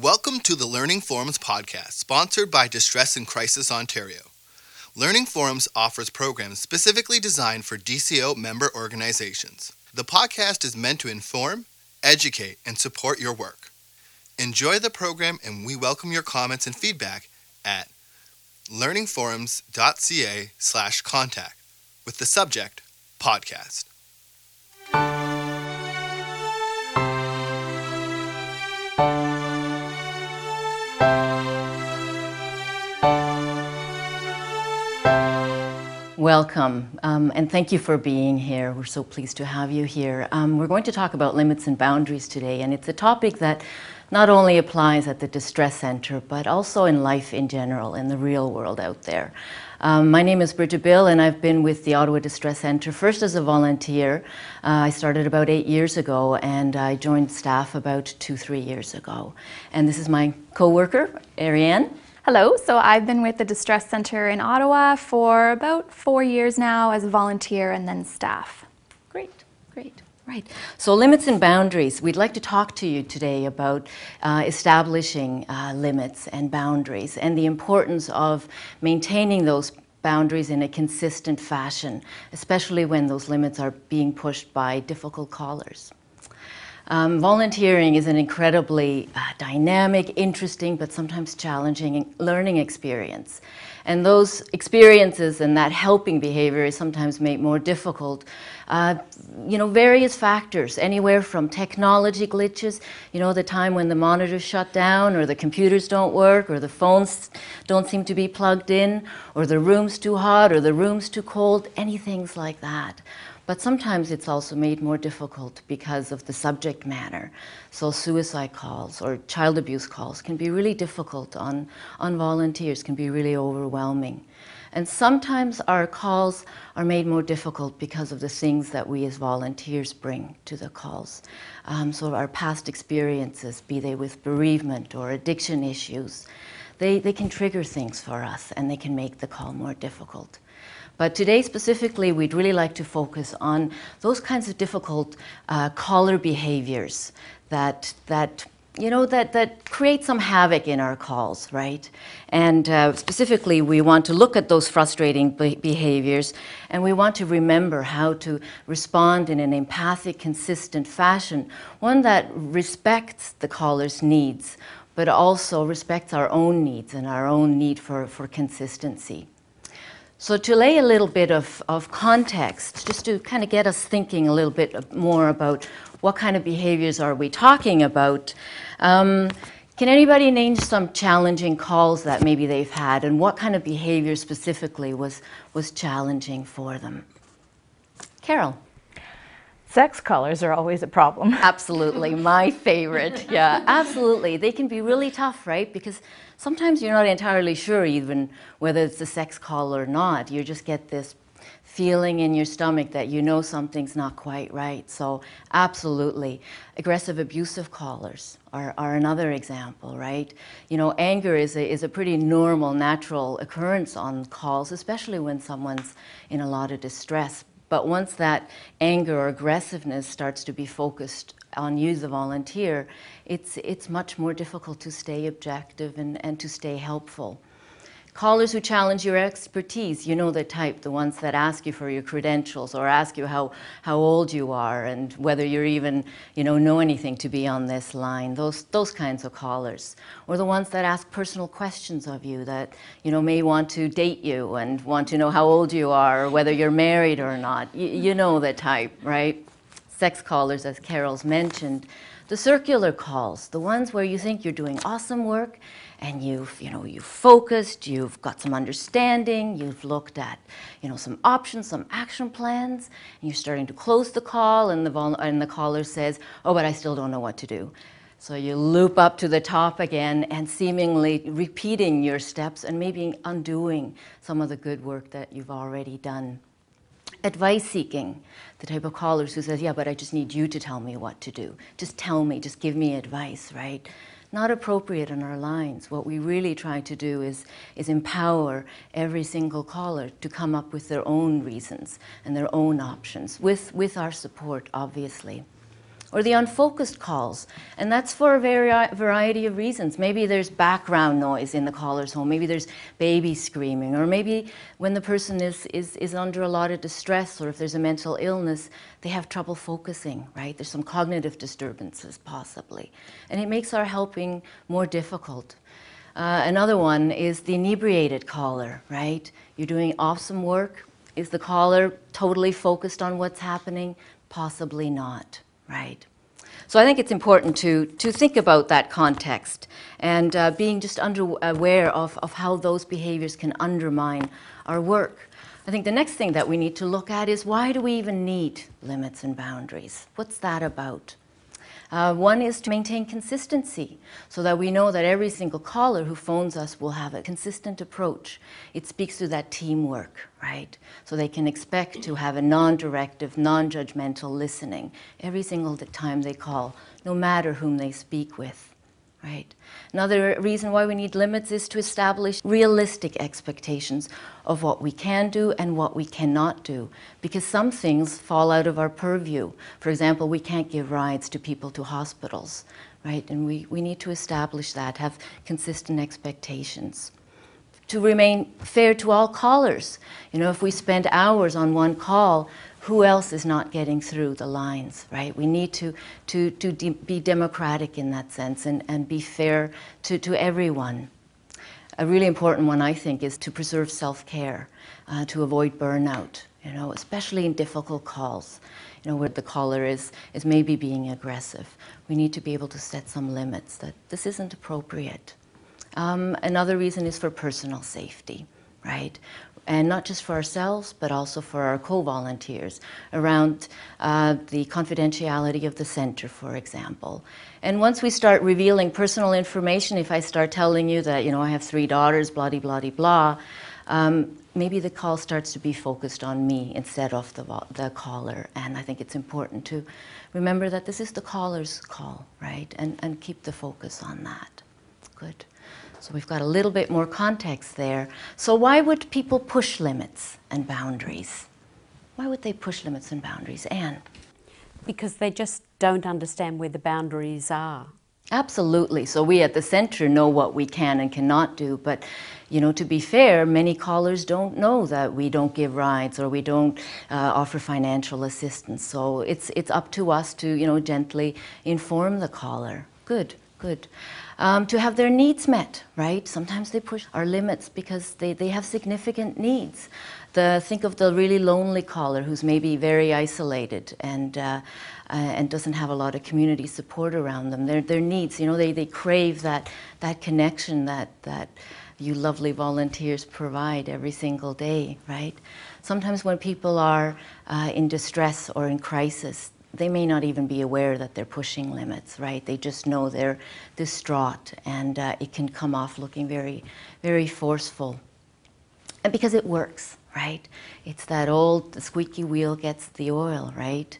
Welcome to the Learning Forums podcast, sponsored by Distress and Crisis Ontario. Learning Forums offers programs specifically designed for DCO member organizations. The podcast is meant to inform, educate, and support your work. Enjoy the program, and we welcome your comments and feedback at learningforums.ca slash contact with the subject podcast. Welcome, um, and thank you for being here. We're so pleased to have you here. Um, we're going to talk about limits and boundaries today, and it's a topic that not only applies at the Distress Center, but also in life in general, in the real world out there. Um, my name is Bridget Bill, and I've been with the Ottawa Distress Center first as a volunteer. Uh, I started about eight years ago, and I joined staff about two, three years ago. And this is my co worker, Ariane. Hello, so I've been with the Distress Center in Ottawa for about four years now as a volunteer and then staff. Great, great. Right. So, limits and boundaries. We'd like to talk to you today about uh, establishing uh, limits and boundaries and the importance of maintaining those boundaries in a consistent fashion, especially when those limits are being pushed by difficult callers. Um, volunteering is an incredibly uh, dynamic, interesting, but sometimes challenging learning experience. And those experiences and that helping behavior is sometimes made more difficult. Uh, you know, various factors, anywhere from technology glitches, you know, the time when the monitors shut down, or the computers don't work, or the phones don't seem to be plugged in, or the room's too hot, or the room's too cold, anything like that. But sometimes it's also made more difficult because of the subject matter. So suicide calls or child abuse calls can be really difficult on, on volunteers, can be really overwhelming. And sometimes our calls are made more difficult because of the things that we as volunteers bring to the calls. Um, so our past experiences, be they with bereavement or addiction issues, they, they can trigger things for us and they can make the call more difficult. But today, specifically, we'd really like to focus on those kinds of difficult uh, caller behaviors that, that you know, that, that create some havoc in our calls, right? And uh, specifically, we want to look at those frustrating be- behaviors and we want to remember how to respond in an empathic, consistent fashion, one that respects the caller's needs, but also respects our own needs and our own need for, for consistency. So, to lay a little bit of, of context, just to kind of get us thinking a little bit more about what kind of behaviors are we talking about, um, can anybody name some challenging calls that maybe they've had and what kind of behavior specifically was, was challenging for them? Carol. Sex callers are always a problem. Absolutely, my favorite. Yeah, absolutely. They can be really tough, right? Because sometimes you're not entirely sure even whether it's a sex call or not. You just get this feeling in your stomach that you know something's not quite right. So, absolutely. Aggressive, abusive callers are, are another example, right? You know, anger is a, is a pretty normal, natural occurrence on calls, especially when someone's in a lot of distress. But once that anger or aggressiveness starts to be focused on you, the volunteer, it's, it's much more difficult to stay objective and, and to stay helpful. Callers who challenge your expertise, you know the type, the ones that ask you for your credentials or ask you how, how old you are and whether you're even, you know, know anything to be on this line. Those, those kinds of callers. Or the ones that ask personal questions of you that, you know, may want to date you and want to know how old you are or whether you're married or not. You know the type, right? Sex callers, as Carol's mentioned. The circular calls, the ones where you think you're doing awesome work and you've you know you've focused you've got some understanding you've looked at you know some options some action plans and you're starting to close the call and the and the caller says oh but i still don't know what to do so you loop up to the top again and seemingly repeating your steps and maybe undoing some of the good work that you've already done advice seeking the type of callers who says yeah but i just need you to tell me what to do just tell me just give me advice right not appropriate in our lines. What we really try to do is, is empower every single caller to come up with their own reasons and their own options, with, with our support, obviously. Or the unfocused calls. And that's for a vari- variety of reasons. Maybe there's background noise in the caller's home, maybe there's baby screaming, or maybe when the person is, is, is under a lot of distress, or if there's a mental illness, they have trouble focusing, right? There's some cognitive disturbances, possibly. And it makes our helping more difficult. Uh, another one is the inebriated caller, right? You're doing awesome work. Is the caller totally focused on what's happening? Possibly not right? So I think it's important to, to think about that context and uh, being just under, aware of, of how those behaviors can undermine our work. I think the next thing that we need to look at is why do we even need limits and boundaries? What's that about? Uh, one is to maintain consistency so that we know that every single caller who phones us will have a consistent approach. It speaks to that teamwork, right? So they can expect to have a non directive, non judgmental listening every single time they call, no matter whom they speak with right? Another reason why we need limits is to establish realistic expectations of what we can do and what we cannot do, because some things fall out of our purview. For example, we can't give rides to people to hospitals, right? And we, we need to establish that, have consistent expectations. To remain fair to all callers. You know, if we spend hours on one call, who else is not getting through the lines, right? We need to, to, to de- be democratic in that sense and, and be fair to, to everyone. A really important one, I think, is to preserve self care, uh, to avoid burnout, you know, especially in difficult calls, you know, where the caller is, is maybe being aggressive. We need to be able to set some limits that this isn't appropriate. Um, another reason is for personal safety, right? And not just for ourselves, but also for our co volunteers around uh, the confidentiality of the center, for example. And once we start revealing personal information, if I start telling you that, you know, I have three daughters, blah, blah, blah, blah, um, maybe the call starts to be focused on me instead of the, the caller. And I think it's important to remember that this is the caller's call, right? And, and keep the focus on that. Good. So we've got a little bit more context there. So why would people push limits and boundaries? Why would they push limits and boundaries? Anne? Because they just don't understand where the boundaries are. Absolutely. So we at the center know what we can and cannot do, but you know, to be fair, many callers don't know that we don't give rides or we don't uh, offer financial assistance. So it's it's up to us to you know gently inform the caller. Good, good um, to have their needs met, right? Sometimes they push our limits because they, they have significant needs. The, think of the really lonely caller who's maybe very isolated and, uh, uh, and doesn't have a lot of community support around them. Their, their needs, you know, they, they crave that, that connection that, that you lovely volunteers provide every single day, right? Sometimes when people are uh, in distress or in crisis, they may not even be aware that they're pushing limits, right? They just know they're distraught, and uh, it can come off looking very, very forceful. And because it works, right? It's that old the squeaky wheel gets the oil, right?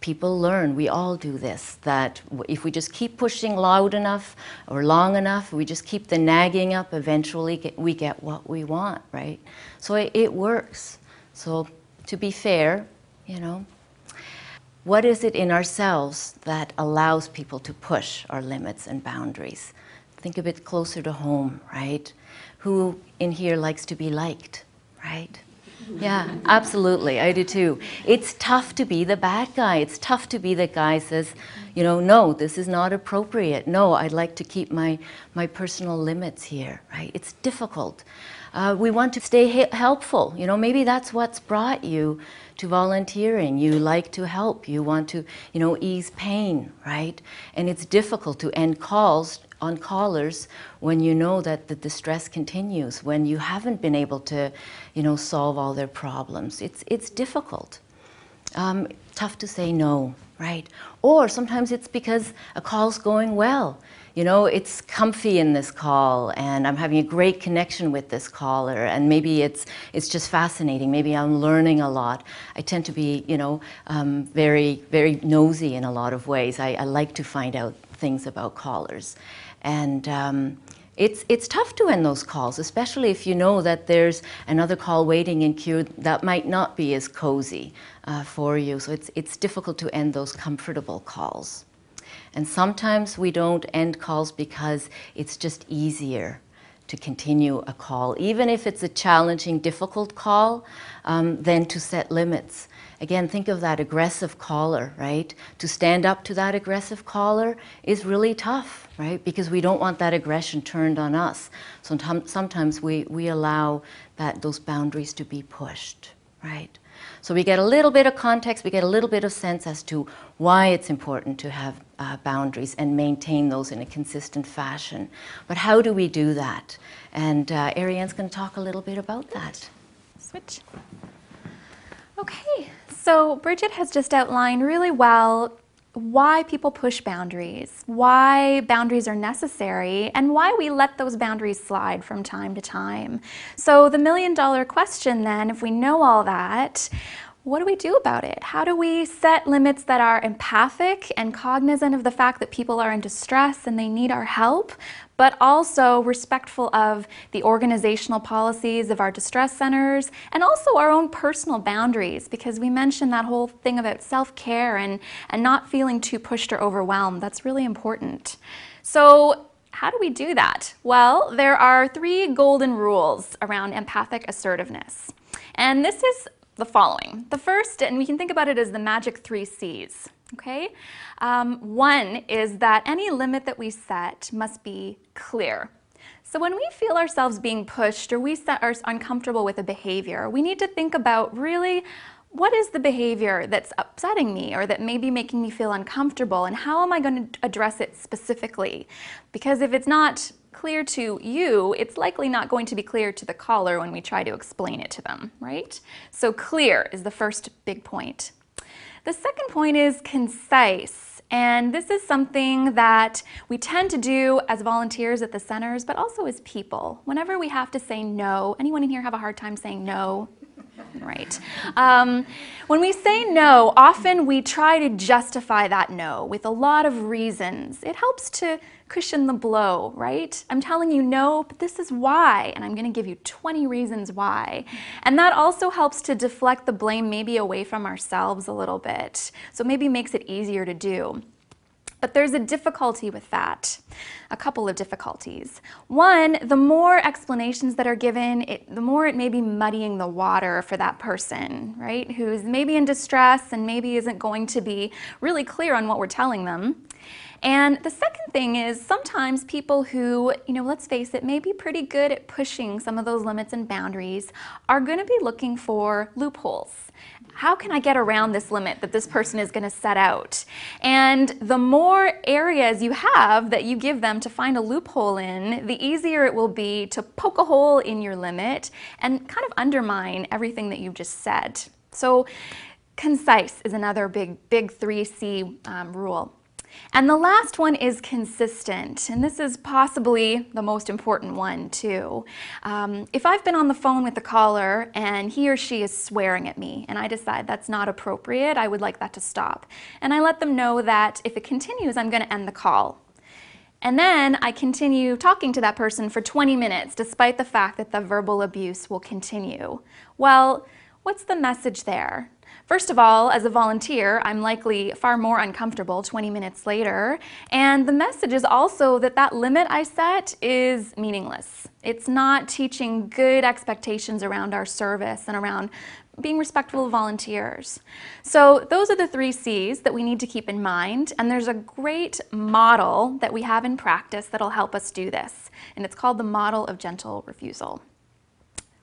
People learn, we all do this, that if we just keep pushing loud enough or long enough, we just keep the nagging up, eventually get, we get what we want, right? So it, it works. So to be fair, you know, what is it in ourselves that allows people to push our limits and boundaries? Think a bit closer to home, right? Who in here likes to be liked, right? Yeah, absolutely. I do too. It's tough to be the bad guy. It's tough to be the guy says, you know, no, this is not appropriate. No, I'd like to keep my, my personal limits here, right? It's difficult. Uh, we want to stay helpful. You know, maybe that's what's brought you to volunteering. You like to help. You want to, you know, ease pain, right? And it's difficult to end calls on callers when you know that the distress continues, when you haven't been able to, you know, solve all their problems. It's, it's difficult. Um, tough to say no, right? Or sometimes it's because a call's going well you know, it's comfy in this call and I'm having a great connection with this caller and maybe it's, it's just fascinating. Maybe I'm learning a lot. I tend to be, you know, um, very, very nosy in a lot of ways. I, I, like to find out things about callers. And um, it's, it's tough to end those calls, especially if you know that there's another call waiting in queue that might not be as cozy uh, for you. So it's, it's difficult to end those comfortable calls. And sometimes we don't end calls because it's just easier to continue a call, even if it's a challenging, difficult call, um, than to set limits. Again, think of that aggressive caller, right? To stand up to that aggressive caller is really tough, right? Because we don't want that aggression turned on us. So sometimes we, we allow that, those boundaries to be pushed, right? So we get a little bit of context, we get a little bit of sense as to why it's important to have uh, boundaries and maintain those in a consistent fashion. But how do we do that? And uh, Ariane's going to talk a little bit about that. Switch. Okay, so Bridget has just outlined really well why people push boundaries, why boundaries are necessary, and why we let those boundaries slide from time to time. So, the million dollar question then, if we know all that, what do we do about it? How do we set limits that are empathic and cognizant of the fact that people are in distress and they need our help, but also respectful of the organizational policies of our distress centers and also our own personal boundaries? Because we mentioned that whole thing about self care and, and not feeling too pushed or overwhelmed. That's really important. So, how do we do that? Well, there are three golden rules around empathic assertiveness. And this is the following. The first, and we can think about it as the magic three C's, okay? Um, one is that any limit that we set must be clear. So when we feel ourselves being pushed or we are uncomfortable with a behavior, we need to think about really what is the behavior that's upsetting me or that may be making me feel uncomfortable and how am I going to address it specifically? Because if it's not clear to you, it's likely not going to be clear to the caller when we try to explain it to them, right? So clear is the first big point. The second point is concise. And this is something that we tend to do as volunteers at the centers, but also as people. Whenever we have to say no, anyone in here have a hard time saying no? Right. Um, when we say no, often we try to justify that no with a lot of reasons. It helps to cushion the blow, right? I'm telling you no, but this is why, and I'm going to give you 20 reasons why. And that also helps to deflect the blame maybe away from ourselves a little bit. So maybe makes it easier to do. But there's a difficulty with that, a couple of difficulties. One, the more explanations that are given, it, the more it may be muddying the water for that person, right? Who's maybe in distress and maybe isn't going to be really clear on what we're telling them. And the second thing is sometimes people who, you know, let's face it, may be pretty good at pushing some of those limits and boundaries are going to be looking for loopholes. How can I get around this limit that this person is going to set out? And the more areas you have that you give them to find a loophole in, the easier it will be to poke a hole in your limit and kind of undermine everything that you've just said. So, concise is another big, big 3C um, rule. And the last one is consistent, and this is possibly the most important one too. Um, if I've been on the phone with the caller and he or she is swearing at me, and I decide that's not appropriate, I would like that to stop. And I let them know that if it continues, I'm going to end the call. And then I continue talking to that person for 20 minutes, despite the fact that the verbal abuse will continue. Well, what's the message there? First of all, as a volunteer, I'm likely far more uncomfortable 20 minutes later. And the message is also that that limit I set is meaningless. It's not teaching good expectations around our service and around being respectful of volunteers. So those are the three C's that we need to keep in mind. And there's a great model that we have in practice that'll help us do this. And it's called the model of gentle refusal.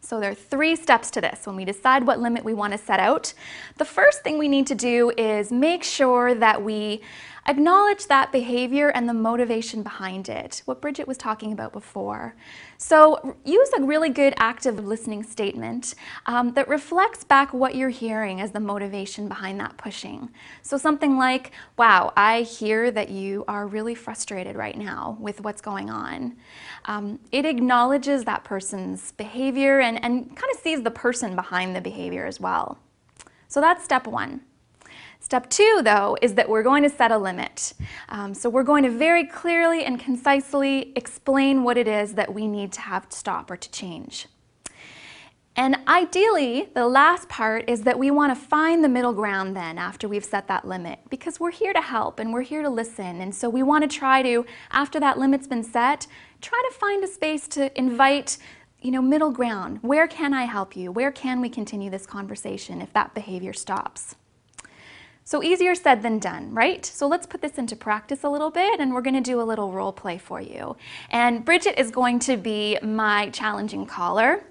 So there are three steps to this when we decide what limit we want to set out. The first thing we need to do is make sure that we acknowledge that behavior and the motivation behind it, what Bridget was talking about before. So use a really good active listening statement um, that reflects back what you're hearing as the motivation behind that pushing. So something like, wow, I hear that you are really frustrated right now with what's going on. Um, it acknowledges that person's behavior and, and kind of sees the person behind the behavior as well. So that's step one. Step two, though, is that we're going to set a limit. Um, so we're going to very clearly and concisely explain what it is that we need to have to stop or to change. And ideally, the last part is that we want to find the middle ground then after we've set that limit because we're here to help and we're here to listen. And so we want to try to, after that limit's been set, try to find a space to invite, you know, middle ground. Where can I help you? Where can we continue this conversation if that behavior stops? So easier said than done, right? So let's put this into practice a little bit and we're going to do a little role play for you. And Bridget is going to be my challenging caller.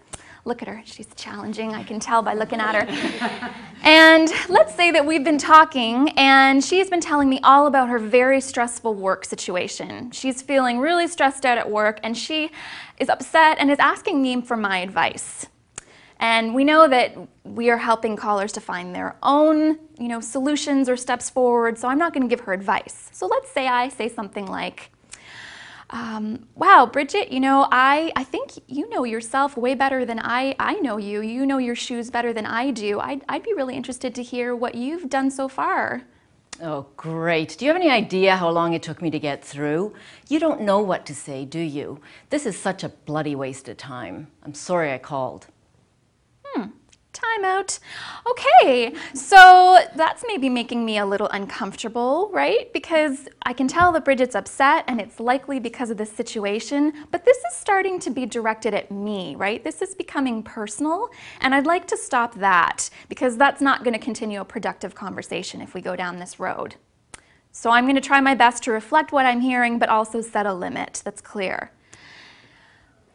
Look at her, she's challenging, I can tell by looking at her. and let's say that we've been talking and she's been telling me all about her very stressful work situation. She's feeling really stressed out at work and she is upset and is asking me for my advice. And we know that we are helping callers to find their own, you know, solutions or steps forward, so I'm not going to give her advice. So let's say I say something like, um, wow, Bridget, you know, I, I think you know yourself way better than I, I know you. You know your shoes better than I do. I'd, I'd be really interested to hear what you've done so far. Oh, great. Do you have any idea how long it took me to get through? You don't know what to say, do you? This is such a bloody waste of time. I'm sorry I called. Timeout. Okay, so that's maybe making me a little uncomfortable, right? Because I can tell that Bridget's upset and it's likely because of this situation, but this is starting to be directed at me, right? This is becoming personal, and I'd like to stop that because that's not going to continue a productive conversation if we go down this road. So I'm going to try my best to reflect what I'm hearing, but also set a limit that's clear.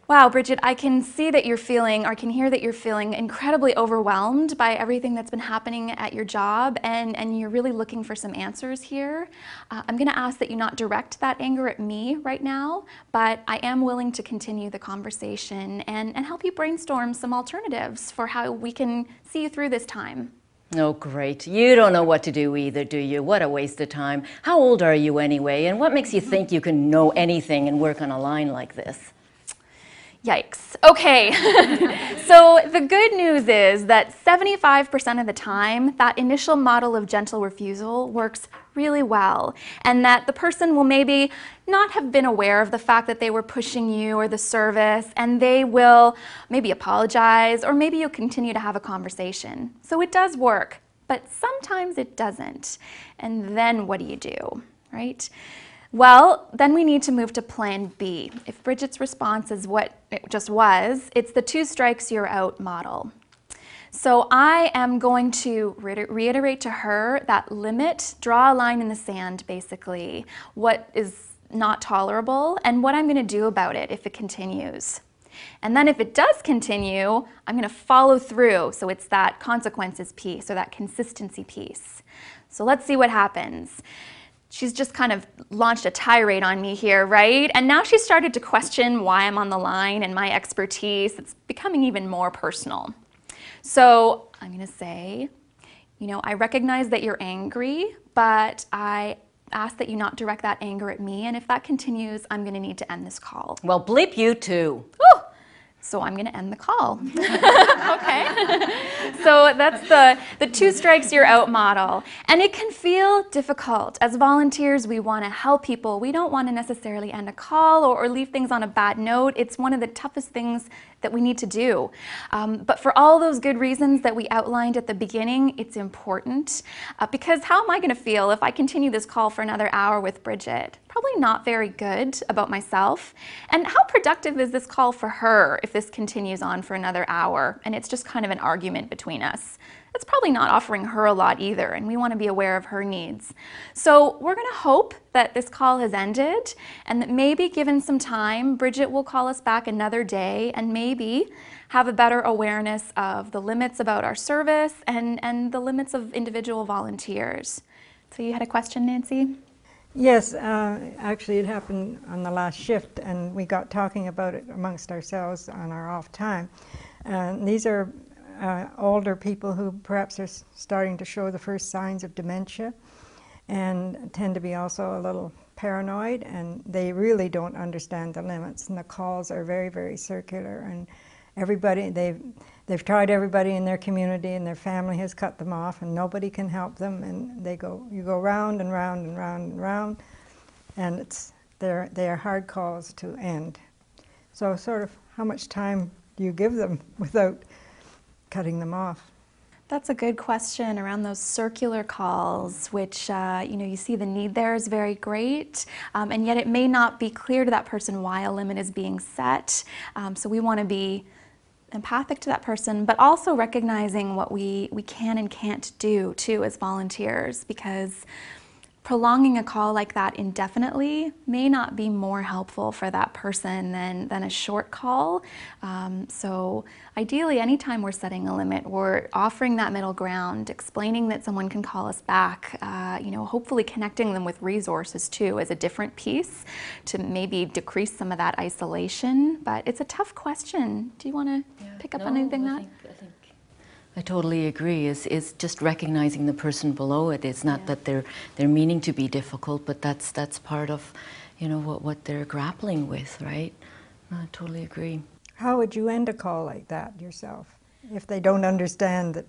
Wow, Bridget, I can see that you're feeling, or I can hear that you're feeling incredibly overwhelmed by everything that's been happening at your job, and, and you're really looking for some answers here. Uh, I'm going to ask that you not direct that anger at me right now, but I am willing to continue the conversation and, and help you brainstorm some alternatives for how we can see you through this time. Oh, great. You don't know what to do either, do you? What a waste of time. How old are you anyway? And what makes you think you can know anything and work on a line like this? Yikes. Okay, so the good news is that 75% of the time, that initial model of gentle refusal works really well, and that the person will maybe not have been aware of the fact that they were pushing you or the service, and they will maybe apologize, or maybe you'll continue to have a conversation. So it does work, but sometimes it doesn't. And then what do you do, right? Well, then we need to move to plan B. If Bridget's response is what it just was, it's the two strikes you're out model. So I am going to reiterate to her that limit, draw a line in the sand basically, what is not tolerable and what I'm going to do about it if it continues. And then if it does continue, I'm going to follow through. So it's that consequences piece or that consistency piece. So let's see what happens she's just kind of launched a tirade on me here, right? And now she's started to question why I'm on the line and my expertise. It's becoming even more personal. So I'm going to say, you know, I recognize that you're angry, but I ask that you not direct that anger at me. And if that continues, I'm going to need to end this call. Well, bleep you too. Ooh. So I'm going to end the call. okay. so that's the, the two strikes you're out model. And it can feel difficult. As volunteers, we want to help people. We don't want to necessarily end a call or, or leave things on a bad note. It's one of the toughest things that we need to do. Um, but for all those good reasons that we outlined at the beginning, it's important. Uh, because how am I going to feel if I continue this call for another hour with Bridget? Probably not very good about myself. And how productive is this call for her if this continues on for another hour and it's just kind of an argument between us? That's probably not offering her a lot either, and we want to be aware of her needs. So we're going to hope that this call has ended and that maybe given some time, Bridget will call us back another day and maybe have a better awareness of the limits about our service and, and the limits of individual volunteers. So you had a question, Nancy? Yes, uh, actually, it happened on the last shift, and we got talking about it amongst ourselves on our off time. Uh, these are uh, older people who perhaps are starting to show the first signs of dementia and tend to be also a little paranoid and they really don't understand the limits and the calls are very very circular and everybody they've they've tried everybody in their community and their family has cut them off and nobody can help them and they go you go round and round and round and round and it's they're they are hard calls to end. So sort of how much time do you give them without cutting them off? That's a good question around those circular calls, which uh, you know you see the need there is very great, um, and yet it may not be clear to that person why a limit is being set. Um, so we want to be empathic to that person, but also recognizing what we we can and can't do too as volunteers, because prolonging a call like that indefinitely may not be more helpful for that person than, than a short call. Um, so ideally, anytime we're setting a limit, we're offering that middle ground, explaining that someone can call us back, uh, you know, hopefully connecting them with resources too as a different piece to maybe decrease some of that isolation. But it's a tough question. Do you want to pick up on anything I that? think, I think I totally agree. Is is just recognizing the person below it. It's not Yeah. that they're they're meaning to be difficult, but that's that's part of, you know, what what they're grappling with, right? I totally agree. How would you end a call like that yourself if they don't understand that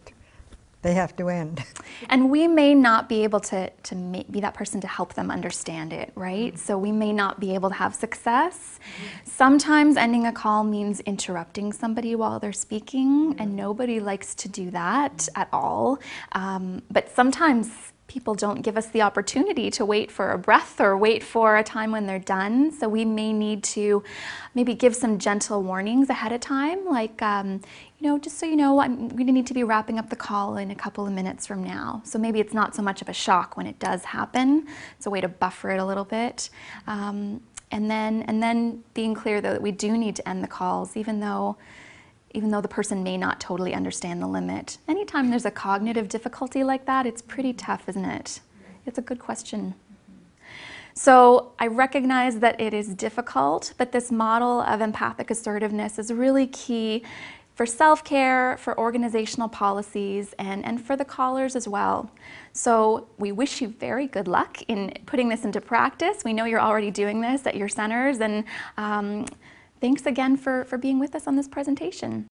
they have to end? And we may not be able to, to ma- be that person to help them understand it, right? So we may not be able to have success. Sometimes ending a call means interrupting somebody while they're speaking, and nobody likes to do that at all. Um, but sometimes people don't give us the opportunity to wait for a breath or wait for a time when they're done. So we may need to maybe give some gentle warnings ahead of time, like, um, you know, just so you know, I'm going to need to be wrapping up the call in a couple of minutes from now. So maybe it's not so much of a shock when it does happen. It's a way to buffer it a little bit. Um, and then, and then being clear though that we do need to end the calls, even though even though the person may not totally understand the limit. Anytime there's a cognitive difficulty like that, it's pretty tough, isn't it? It's a good question. So I recognize that it is difficult, but this model of empathic assertiveness is really key for self care, for organizational policies, and, and for the callers as well. So we wish you very good luck in putting this into practice. We know you're already doing this at your centers, and um, thanks again for, for being with us on this presentation.